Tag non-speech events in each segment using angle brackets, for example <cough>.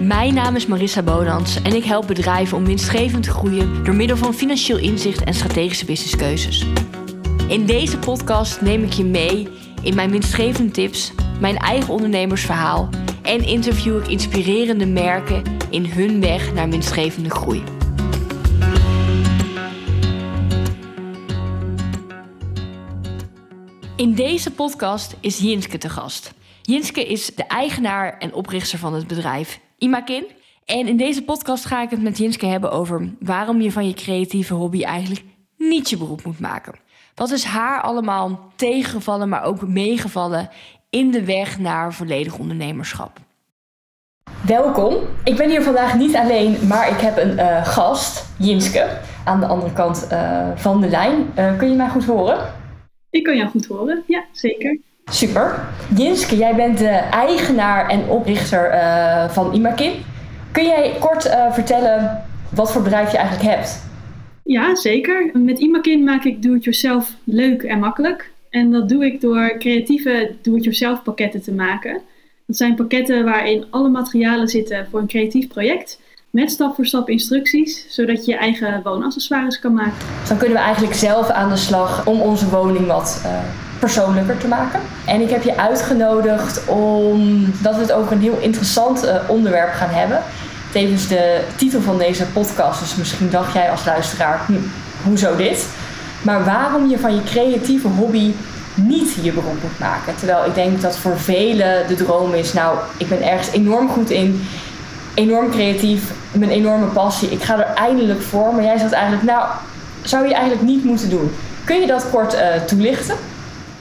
Mijn naam is Marissa Bonans en ik help bedrijven om winstgevend te groeien door middel van financieel inzicht en strategische businesskeuzes. In deze podcast neem ik je mee in mijn winstgevende tips, mijn eigen ondernemersverhaal en interview ik inspirerende merken in hun weg naar winstgevende groei. In deze podcast is Jinske te gast. Jinske is de eigenaar en oprichter van het bedrijf Imakin. En in deze podcast ga ik het met Jinske hebben over waarom je van je creatieve hobby eigenlijk niet je beroep moet maken. Wat is haar allemaal tegengevallen, maar ook meegevallen in de weg naar volledig ondernemerschap? Welkom. Ik ben hier vandaag niet alleen, maar ik heb een uh, gast, Jinske, aan de andere kant uh, van de lijn. Uh, kun je mij goed horen? Ik kan jou goed horen, ja, zeker. Super. Jinske, jij bent de eigenaar en oprichter uh, van Imakin. Kun jij kort uh, vertellen wat voor bedrijf je eigenlijk hebt? Ja, zeker. Met Imakin maak ik do-it-yourself leuk en makkelijk. En dat doe ik door creatieve do-it-yourself pakketten te maken. Dat zijn pakketten waarin alle materialen zitten voor een creatief project. Met stap voor stap instructies, zodat je je eigen woonaccessoires kan maken. Dan kunnen we eigenlijk zelf aan de slag om onze woning wat uh, persoonlijker te maken. En ik heb je uitgenodigd omdat we het over een heel interessant uh, onderwerp gaan hebben. Tevens de titel van deze podcast, dus misschien dacht jij als luisteraar, hm, hoezo dit? Maar waarom je van je creatieve hobby niet je beroep moet maken. Terwijl ik denk dat voor velen de droom is, nou, ik ben ergens enorm goed in, enorm creatief, mijn enorme passie, ik ga er eindelijk voor. Maar jij zegt eigenlijk, nou, zou je eigenlijk niet moeten doen. Kun je dat kort uh, toelichten?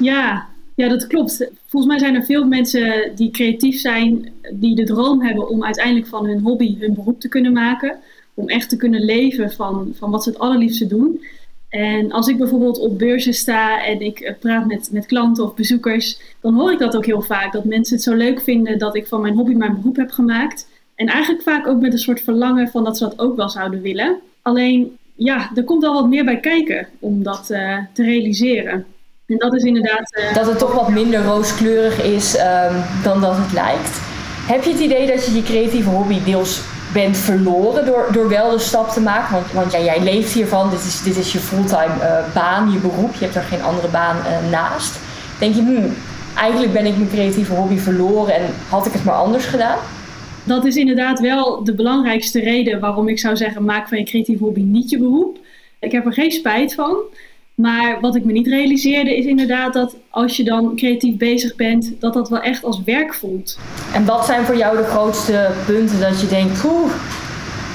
Ja, ja, dat klopt. Volgens mij zijn er veel mensen die creatief zijn, die de droom hebben om uiteindelijk van hun hobby hun beroep te kunnen maken. Om echt te kunnen leven van, van wat ze het allerliefste doen. En als ik bijvoorbeeld op beurzen sta en ik praat met, met klanten of bezoekers, dan hoor ik dat ook heel vaak. Dat mensen het zo leuk vinden dat ik van mijn hobby mijn beroep heb gemaakt. En eigenlijk vaak ook met een soort verlangen van dat ze dat ook wel zouden willen. Alleen, ja, er komt wel wat meer bij kijken om dat uh, te realiseren. En dat is inderdaad. Uh, dat het toch wat minder rooskleurig is um, dan dat het lijkt. Heb je het idee dat je je creatieve hobby deels bent verloren door, door wel de stap te maken? Want, want ja, jij leeft hiervan, dit is, dit is je fulltime uh, baan, je beroep, je hebt er geen andere baan uh, naast. Denk je, hmm, eigenlijk ben ik mijn creatieve hobby verloren en had ik het maar anders gedaan? Dat is inderdaad wel de belangrijkste reden waarom ik zou zeggen: maak van je creatieve hobby niet je beroep. Ik heb er geen spijt van. Maar wat ik me niet realiseerde is inderdaad dat als je dan creatief bezig bent, dat dat wel echt als werk voelt. En wat zijn voor jou de grootste punten dat je denkt, poeh,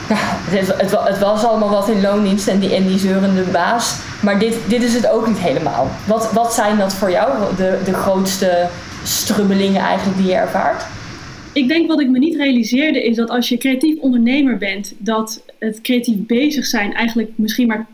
ja, het, het, het, was allemaal wat in loondienst en die, en die zeurende baas, maar dit, dit is het ook niet helemaal. Wat, wat zijn dat voor jou, de, de grootste strubbelingen eigenlijk die je ervaart? Ik denk wat ik me niet realiseerde is dat als je creatief ondernemer bent, dat het creatief bezig zijn eigenlijk misschien maar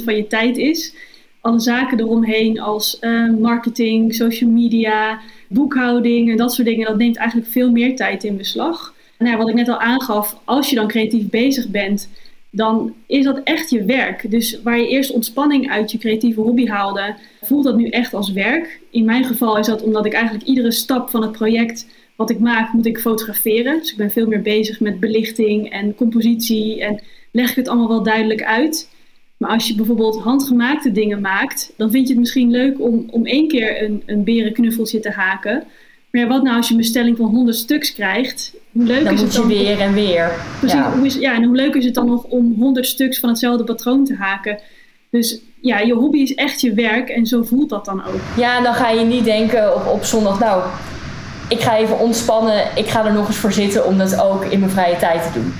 10% van je tijd is alle zaken eromheen als uh, marketing, social media, boekhouding en dat soort dingen, dat neemt eigenlijk veel meer tijd in beslag. Ja, wat ik net al aangaf, als je dan creatief bezig bent, dan is dat echt je werk. Dus waar je eerst ontspanning uit je creatieve hobby haalde, voelt dat nu echt als werk. In mijn geval is dat omdat ik eigenlijk iedere stap van het project wat ik maak, moet ik fotograferen. Dus ik ben veel meer bezig met belichting en compositie en leg ik het allemaal wel duidelijk uit. Maar als je bijvoorbeeld handgemaakte dingen maakt, dan vind je het misschien leuk om, om één keer een, een berenknuffeltje te haken. Maar ja, wat nou als je een bestelling van 100 stuks krijgt? Hoe leuk dan is het dan? je weer en weer. Precies, ja. Hoe is, ja, en hoe leuk is het dan nog om 100 stuks van hetzelfde patroon te haken? Dus ja, je hobby is echt je werk en zo voelt dat dan ook. Ja, en dan ga je niet denken op, op zondag, nou, ik ga even ontspannen, ik ga er nog eens voor zitten om dat ook in mijn vrije tijd te doen.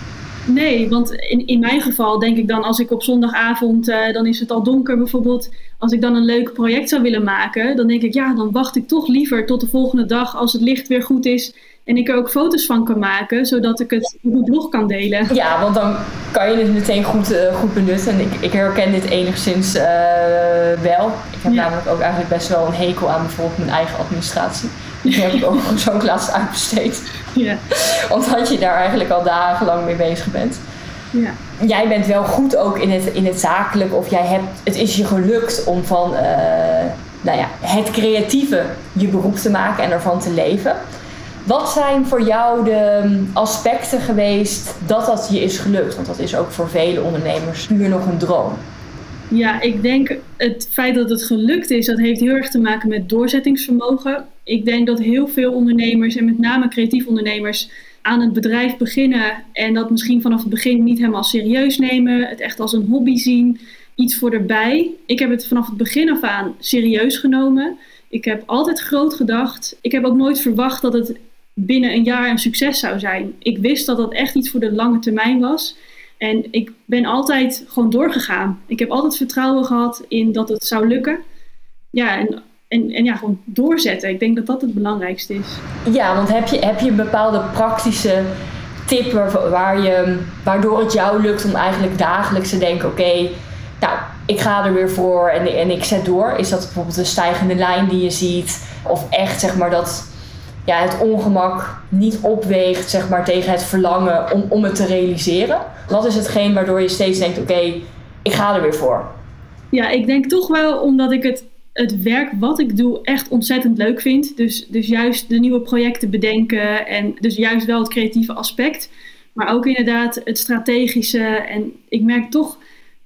Nee, want in, in mijn geval denk ik dan als ik op zondagavond, uh, dan is het al donker bijvoorbeeld. Als ik dan een leuk project zou willen maken, dan denk ik ja, dan wacht ik toch liever tot de volgende dag als het licht weer goed is. En ik er ook foto's van kan maken, zodat ik het op mijn blog kan delen. Ja, want dan kan je het meteen goed, uh, goed benutten. En ik, ik herken dit enigszins uh, wel. Ik heb ja. namelijk ook eigenlijk best wel een hekel aan bijvoorbeeld mijn eigen administratie. Die heb ik ook zo laatst uitbesteed. Ja. Omdat je daar eigenlijk al dagenlang mee bezig bent. Ja. Jij bent wel goed ook in het, in het zakelijk, of jij hebt, het is je gelukt om van uh, nou ja, het creatieve je beroep te maken en ervan te leven. Wat zijn voor jou de aspecten geweest dat dat je is gelukt? Want dat is ook voor vele ondernemers puur nog een droom. Ja, ik denk het feit dat het gelukt is, dat heeft heel erg te maken met doorzettingsvermogen. Ik denk dat heel veel ondernemers, en met name creatief ondernemers, aan het bedrijf beginnen en dat misschien vanaf het begin niet helemaal serieus nemen, het echt als een hobby zien, iets voor erbij. Ik heb het vanaf het begin af aan serieus genomen. Ik heb altijd groot gedacht. Ik heb ook nooit verwacht dat het binnen een jaar een succes zou zijn. Ik wist dat dat echt iets voor de lange termijn was. En ik ben altijd gewoon doorgegaan. Ik heb altijd vertrouwen gehad in dat het zou lukken. Ja, en, en, en ja, gewoon doorzetten. Ik denk dat dat het belangrijkste is. Ja, want heb je, heb je een bepaalde praktische tip waar, je, waardoor het jou lukt om eigenlijk dagelijks te denken: oké, nou, ik ga er weer voor en, en ik zet door? Is dat bijvoorbeeld een stijgende lijn die je ziet? Of echt zeg maar dat ja, het ongemak niet opweegt zeg maar, tegen het verlangen om, om het te realiseren? Wat is hetgeen waardoor je steeds denkt: oké, ik ga er weer voor? Ja, ik denk toch wel omdat ik het, het werk wat ik doe echt ontzettend leuk vind. Dus, dus juist de nieuwe projecten bedenken en dus juist wel het creatieve aspect. Maar ook inderdaad het strategische. En ik merk toch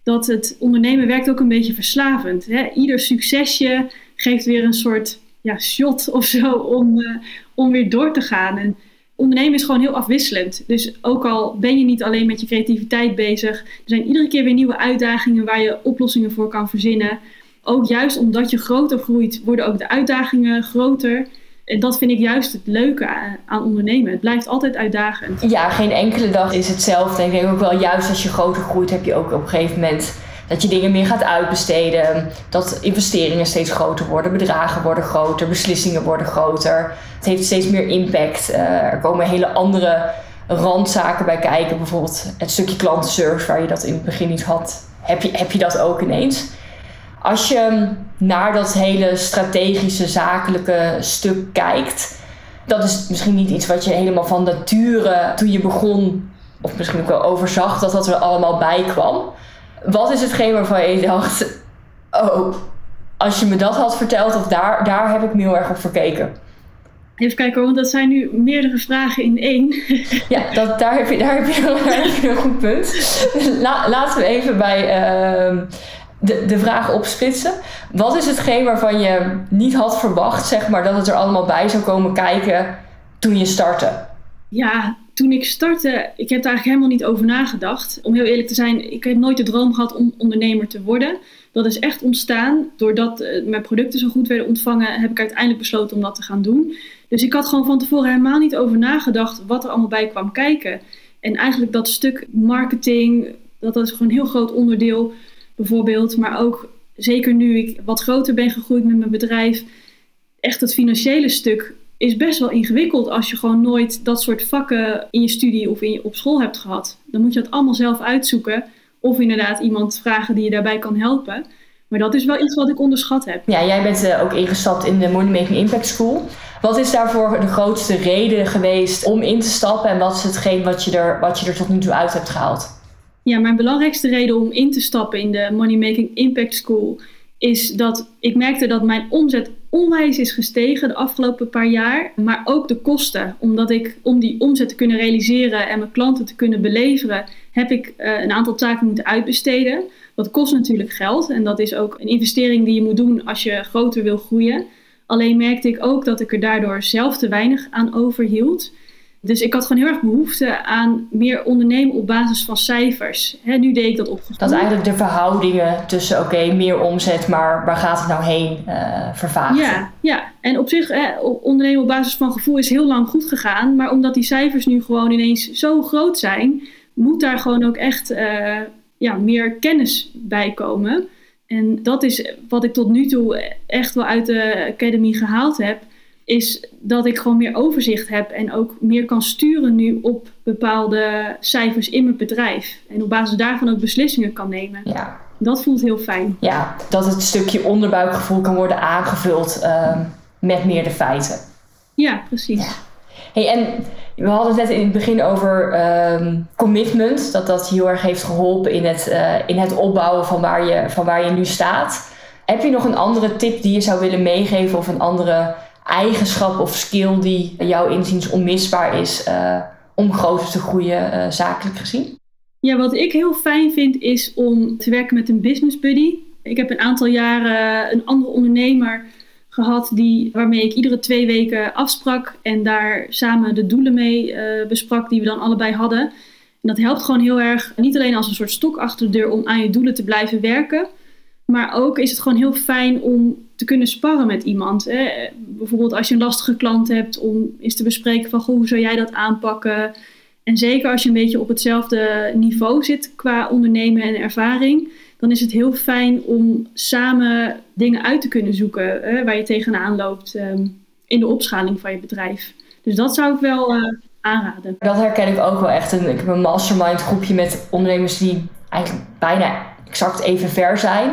dat het ondernemen werkt ook een beetje verslavend. Hè? Ieder succesje geeft weer een soort ja, shot of zo om, uh, om weer door te gaan. En ondernemen is gewoon heel afwisselend. Dus ook al ben je niet alleen met je creativiteit bezig, er zijn iedere keer weer nieuwe uitdagingen waar je oplossingen voor kan verzinnen. Ook juist omdat je groter groeit, worden ook de uitdagingen groter. En dat vind ik juist het leuke aan ondernemen. Het blijft altijd uitdagend. Ja, geen enkele dag is hetzelfde. Ik denk ook wel, juist als je groter groeit, heb je ook op een gegeven moment dat je dingen meer gaat uitbesteden. Dat investeringen steeds groter worden, bedragen worden groter, beslissingen worden groter. Het heeft steeds meer impact. Uh, er komen hele andere randzaken bij kijken. Bijvoorbeeld het stukje klantenservice waar je dat in het begin niet had. Heb je, heb je dat ook ineens? Als je naar dat hele strategische, zakelijke stuk kijkt, dat is misschien niet iets wat je helemaal van nature toen je begon, of misschien ook wel overzag dat dat er allemaal bij kwam. Wat is hetgeen waarvan je dacht, oh, als je me dat had verteld, of daar, daar heb ik me heel erg op verkeken. Even kijken, want dat zijn nu meerdere vragen in één. <laughs> Ja, dat, daar, heb je, daar, heb je, daar heb je een goed punt. laten we even bij uh, de, de vraag opsplitsen. Wat is hetgeen waarvan je niet had verwacht, zeg maar, dat het er allemaal bij zou komen kijken toen je startte? Ja, toen ik startte, ik heb daar eigenlijk helemaal niet over nagedacht. Om heel eerlijk te zijn, ik heb nooit de droom gehad om ondernemer te worden. Dat is echt ontstaan doordat eh, mijn producten zo goed werden ontvangen, heb ik uiteindelijk besloten om dat te gaan doen. Dus ik had gewoon van tevoren helemaal niet over nagedacht wat er allemaal bij kwam kijken. En eigenlijk dat stuk marketing, dat is gewoon een heel groot onderdeel bijvoorbeeld. Maar ook zeker nu ik wat groter ben gegroeid met mijn bedrijf, echt het financiële stuk is best wel ingewikkeld als je gewoon nooit dat soort vakken in je studie of in je, op school hebt gehad. Dan moet je het allemaal zelf uitzoeken. Of inderdaad iemand vragen die je daarbij kan helpen. Maar dat is wel iets wat ik onderschat heb. Ja, jij bent uh, ook ingestapt in de Money Making Impact School. Wat is daarvoor de grootste reden geweest om in te stappen? En wat is hetgeen wat je er, wat je er tot nu toe uit hebt gehaald? Ja, mijn belangrijkste reden om in te stappen in de Money Making Impact School is dat ik merkte dat mijn omzet onwijs is gestegen de afgelopen paar jaar. Maar ook de kosten. Omdat ik om die omzet te kunnen realiseren en mijn klanten te kunnen beleveren, heb ik uh, een aantal taken moeten uitbesteden. Dat kost natuurlijk geld. En dat is ook een investering die je moet doen als je groter wil groeien. Alleen merkte ik ook dat ik er daardoor zelf te weinig aan overhield. Dus ik had gewoon heel erg behoefte aan meer ondernemen op basis van cijfers. nu deed ik dat op. Dat eigenlijk de verhoudingen tussen, oké, meer omzet, maar waar gaat het nou heen uh, vervaagd? Ja, ja, en op zich, ondernemen op basis van gevoel is heel lang goed gegaan. Maar omdat die cijfers nu gewoon ineens zo groot zijn, moet daar gewoon ook echt uh, ja, meer kennis bij komen. En dat is wat ik tot nu toe echt wel uit de Academy gehaald heb is dat ik gewoon meer overzicht heb en ook meer kan sturen nu op bepaalde cijfers in mijn bedrijf. En op basis daarvan ook beslissingen kan nemen. Ja. Dat voelt heel fijn. Ja, dat het stukje onderbuikgevoel kan worden aangevuld uh, met meer de feiten. Ja, precies. Ja. Hey, en we hadden het net in het begin over uh, commitment. Dat dat heel erg heeft geholpen in het, uh, in het opbouwen van waar, je, van waar je nu staat. Heb je nog een andere tip die je zou willen meegeven of een andere eigenschap of skill die jouw inziens onmisbaar is uh, om groter te groeien uh, zakelijk gezien? Ja, wat ik heel fijn vind is om te werken met een business buddy. Ik heb een aantal jaren een andere ondernemer gehad die, waarmee ik iedere twee weken afsprak en daar samen de doelen mee uh, besprak die we dan allebei hadden. En dat helpt gewoon heel erg, niet alleen als een soort stok achter de deur om aan je doelen te blijven werken, maar ook is het gewoon heel fijn om te kunnen sparren met iemand. Hè? Bijvoorbeeld als je een lastige klant hebt, om eens te bespreken van hoe zou jij dat aanpakken. En zeker als je een beetje op hetzelfde niveau zit qua ondernemen en ervaring, dan is het heel fijn om samen dingen uit te kunnen zoeken hè, waar je tegenaan loopt um, in de opschaling van je bedrijf. Dus dat zou ik wel uh, aanraden. Dat herken ik ook wel echt. ik heb een mastermind groepje met ondernemers die eigenlijk bijna exact even ver zijn.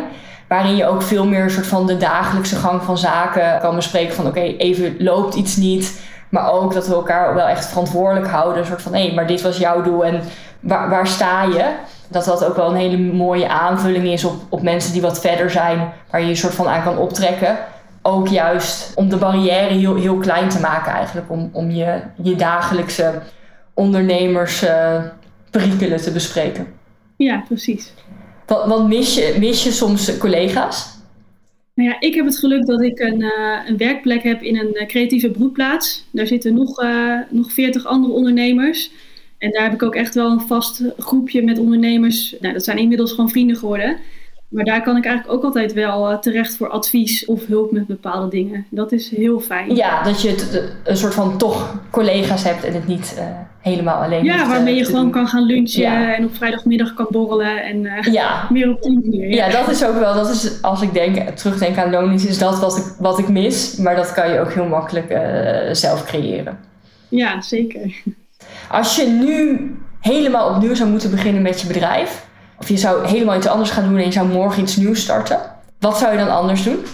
Waarin je ook veel meer soort van de dagelijkse gang van zaken kan bespreken. Van oké, even loopt iets niet. Maar ook dat we elkaar wel echt verantwoordelijk houden. Een soort van hé, hey, maar dit was jouw doel en waar, waar sta je? Dat dat ook wel een hele mooie aanvulling is op, op mensen die wat verder zijn. Waar je je soort van aan kan optrekken. Ook juist om de barrière heel, heel klein te maken eigenlijk. Om, om je, je dagelijkse ondernemers uh, perikelen te bespreken. Ja, precies. Wat, mis, je, mis je soms collega's? Nou ja, ik heb het geluk dat ik een, uh, een werkplek heb in een uh, creatieve broedplaats. Daar zitten nog, uh, nog 40 andere ondernemers. En daar heb ik ook echt wel een vast groepje met ondernemers. Nou, dat zijn inmiddels gewoon vrienden geworden. Maar daar kan ik eigenlijk ook altijd wel uh, terecht voor advies of hulp met bepaalde dingen. Dat is heel fijn. Ja, dat je het, een soort van toch collega's hebt en het niet helemaal alleen Ja, waarmee je gewoon doen. kan gaan lunchen ja. en op vrijdagmiddag kan borrelen en uh, ja. meer op die manier. Ja. ja. dat is ook wel, dat is als ik denk, terugdenk aan loondienst, is dat wat ik, wat ik mis. Maar dat kan je ook heel makkelijk zelf creëren. Ja, zeker. Als je nu helemaal opnieuw zou moeten beginnen met je bedrijf of je zou helemaal iets anders gaan doen en je zou morgen iets nieuws starten. Wat zou je dan anders doen?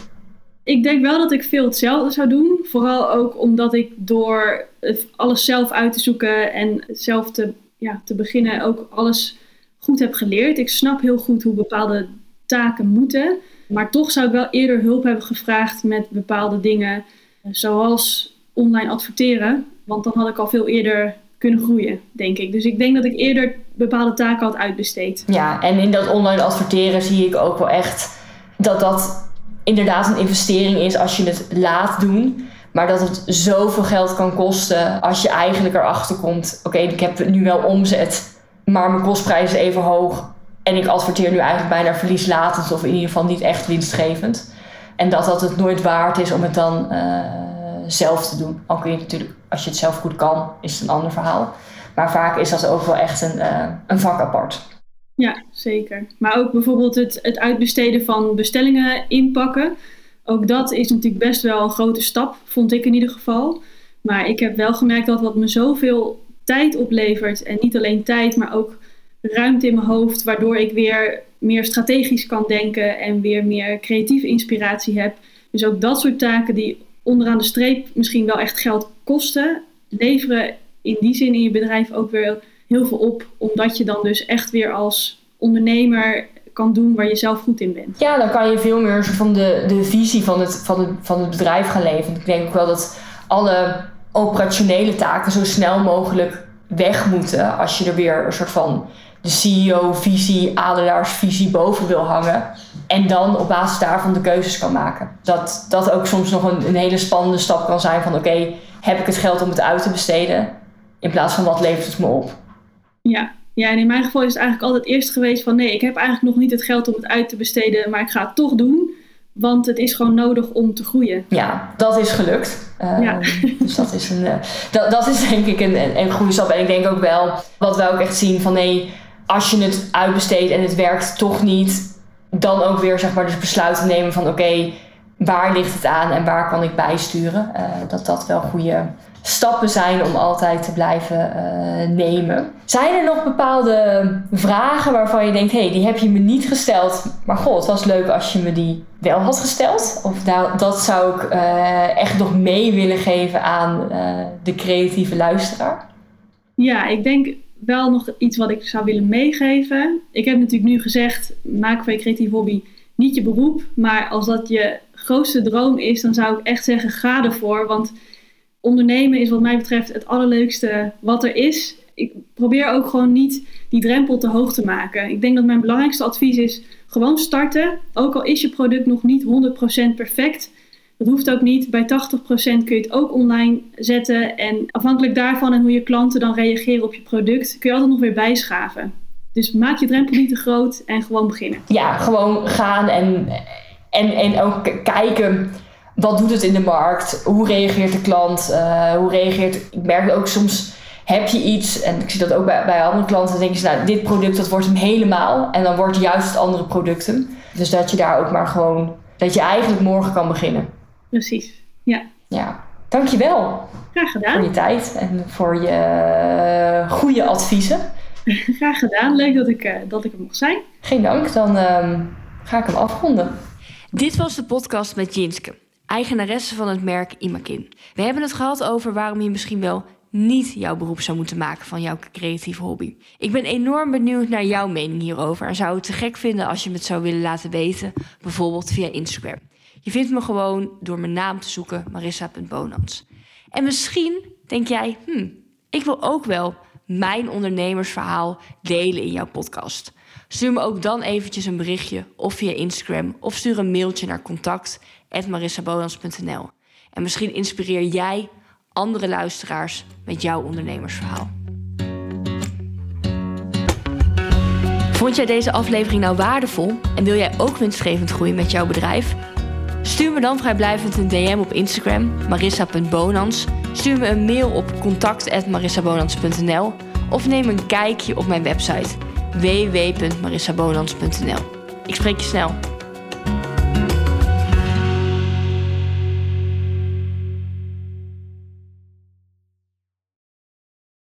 Ik denk wel dat ik veel hetzelfde zou doen. Vooral ook omdat ik door alles zelf uit te zoeken en zelf te, ja, te beginnen ook alles goed heb geleerd. Ik snap heel goed hoe bepaalde taken moeten. Maar toch zou ik wel eerder hulp hebben gevraagd met bepaalde dingen. Zoals online adverteren. Want dan had ik al veel eerder kunnen groeien, denk ik. Dus ik denk dat ik eerder bepaalde taken had uitbesteed. Ja, en in dat online adverteren zie ik ook wel echt dat dat inderdaad een investering is als je het laat doen. Maar dat het zoveel geld kan kosten als je eigenlijk erachter komt: oké, ik heb nu wel omzet, maar mijn kostprijs is even hoog. En ik adverteer nu eigenlijk bijna verlieslatend of in ieder geval niet echt winstgevend. En dat dat het nooit waard is om het dan. Uh, zelf te doen. Al kun je natuurlijk, als je het zelf goed kan, is het een ander verhaal. Maar vaak is dat ook wel echt een, uh, een vak apart. Ja, zeker. Maar ook bijvoorbeeld het, het uitbesteden van bestellingen inpakken. Ook dat is natuurlijk best wel een grote stap, vond ik in ieder geval. Maar ik heb wel gemerkt dat wat me zoveel tijd oplevert. En niet alleen tijd, maar ook ruimte in mijn hoofd. Waardoor ik weer meer strategisch kan denken en weer meer creatieve inspiratie heb. Dus ook dat soort taken die onderaan de streep misschien wel echt geld kosten, leveren in die zin in je bedrijf ook weer heel veel op. Omdat je dan dus echt weer als ondernemer kan doen waar je zelf goed in bent. Ja, dan kan je veel meer van de, de visie van het, van, het, van het bedrijf gaan leven. Ik denk ook wel dat alle operationele taken zo snel mogelijk weg moeten als je er weer een soort van de CEO-visie, adelaarsvisie boven wil hangen. En dan op basis daarvan de keuzes kan maken. Dat dat ook soms nog een, een hele spannende stap kan zijn van oké, heb ik het geld om het uit te besteden? In plaats van wat levert het me op? Ja. ja, en in mijn geval is het eigenlijk altijd eerst geweest van nee, ik heb eigenlijk nog niet het geld om het uit te besteden, maar ik ga het toch doen. Want het is gewoon nodig om te groeien. Ja, dat is gelukt. ja. Ehm, <laughs> dus dat is, een, uh, dat, dat is denk ik een, een, een goede stap. En ik denk ook wel, wat we ook echt zien van nee, als je het uitbesteedt en het werkt toch niet, dan ook weer zeg maar dus besluiten nemen van oké, waar ligt het aan en waar kan ik bijsturen. Uh, dat dat wel goede stappen zijn om altijd te blijven uh, nemen. Zijn er nog bepaalde vragen waarvan je denkt, hé, hey, die heb je me niet gesteld, maar god, het was leuk als je me die wel had gesteld? Of nou, dat zou ik uh, echt nog mee willen geven aan de creatieve luisteraar? Ja, ik denk wel nog iets wat ik zou willen meegeven. Ik heb natuurlijk nu gezegd, maak van je creatief hobby niet je beroep. Maar als dat je grootste droom is, dan zou ik echt zeggen: ga ervoor. Want ondernemen is wat mij betreft het allerleukste wat er is. Ik probeer ook gewoon niet die drempel te hoog te maken. Ik denk dat mijn belangrijkste advies is gewoon starten. Ook al is je product nog niet 100% perfect. Dat hoeft ook niet. Bij 80% kun je het ook online zetten. En afhankelijk daarvan en hoe je klanten dan reageren op je product, kun je altijd nog weer bijschaven. Dus maak je drempel niet te groot en gewoon beginnen. Ja, gewoon gaan en, en, en ook kijken wat doet het in de markt? Hoe reageert de klant? Uh, hoe reageert... Ik merk ook soms heb je iets, en ik zie dat ook bij, bij andere klanten, dan denken ze, nou, dit product dat wordt hem helemaal. En dan wordt juist het andere producten. Dus dat je daar ook maar gewoon, dat je eigenlijk morgen kan beginnen. Precies, ja. Ja, dankjewel. Graag gedaan. Voor je tijd en voor je eh, goede adviezen. <laughs> Graag gedaan, leuk dat ik, uh, dat ik er mocht zijn. Geen dank, dan uh, ga ik hem afronden. Dit was de podcast met Jinske, eigenaresse van het merk Imakin. We hebben het gehad over waarom je misschien wel niet jouw beroep zou moeten maken van jouw creatieve hobby. Ik ben enorm benieuwd naar jouw mening hierover en zou het te gek vinden als je me het zou willen laten weten, bijvoorbeeld via Instagram. Je vindt me gewoon door mijn naam te zoeken, marissa.bonans. En misschien denk jij, hmm, ik wil ook wel mijn ondernemersverhaal delen in jouw podcast. Stuur me ook dan eventjes een berichtje of via Instagram of stuur een mailtje naar contact@marissabonans.nl. En misschien inspireer jij andere luisteraars met jouw ondernemersverhaal. Vond jij deze aflevering nou waardevol en wil jij ook winstgevend groeien met jouw bedrijf? Stuur me dan vrijblijvend een DM op Instagram, marissa.bonans. Stuur me een mail op contact.marissabonans.nl of neem een kijkje op mijn website www.marissabonans.nl. Ik spreek je snel.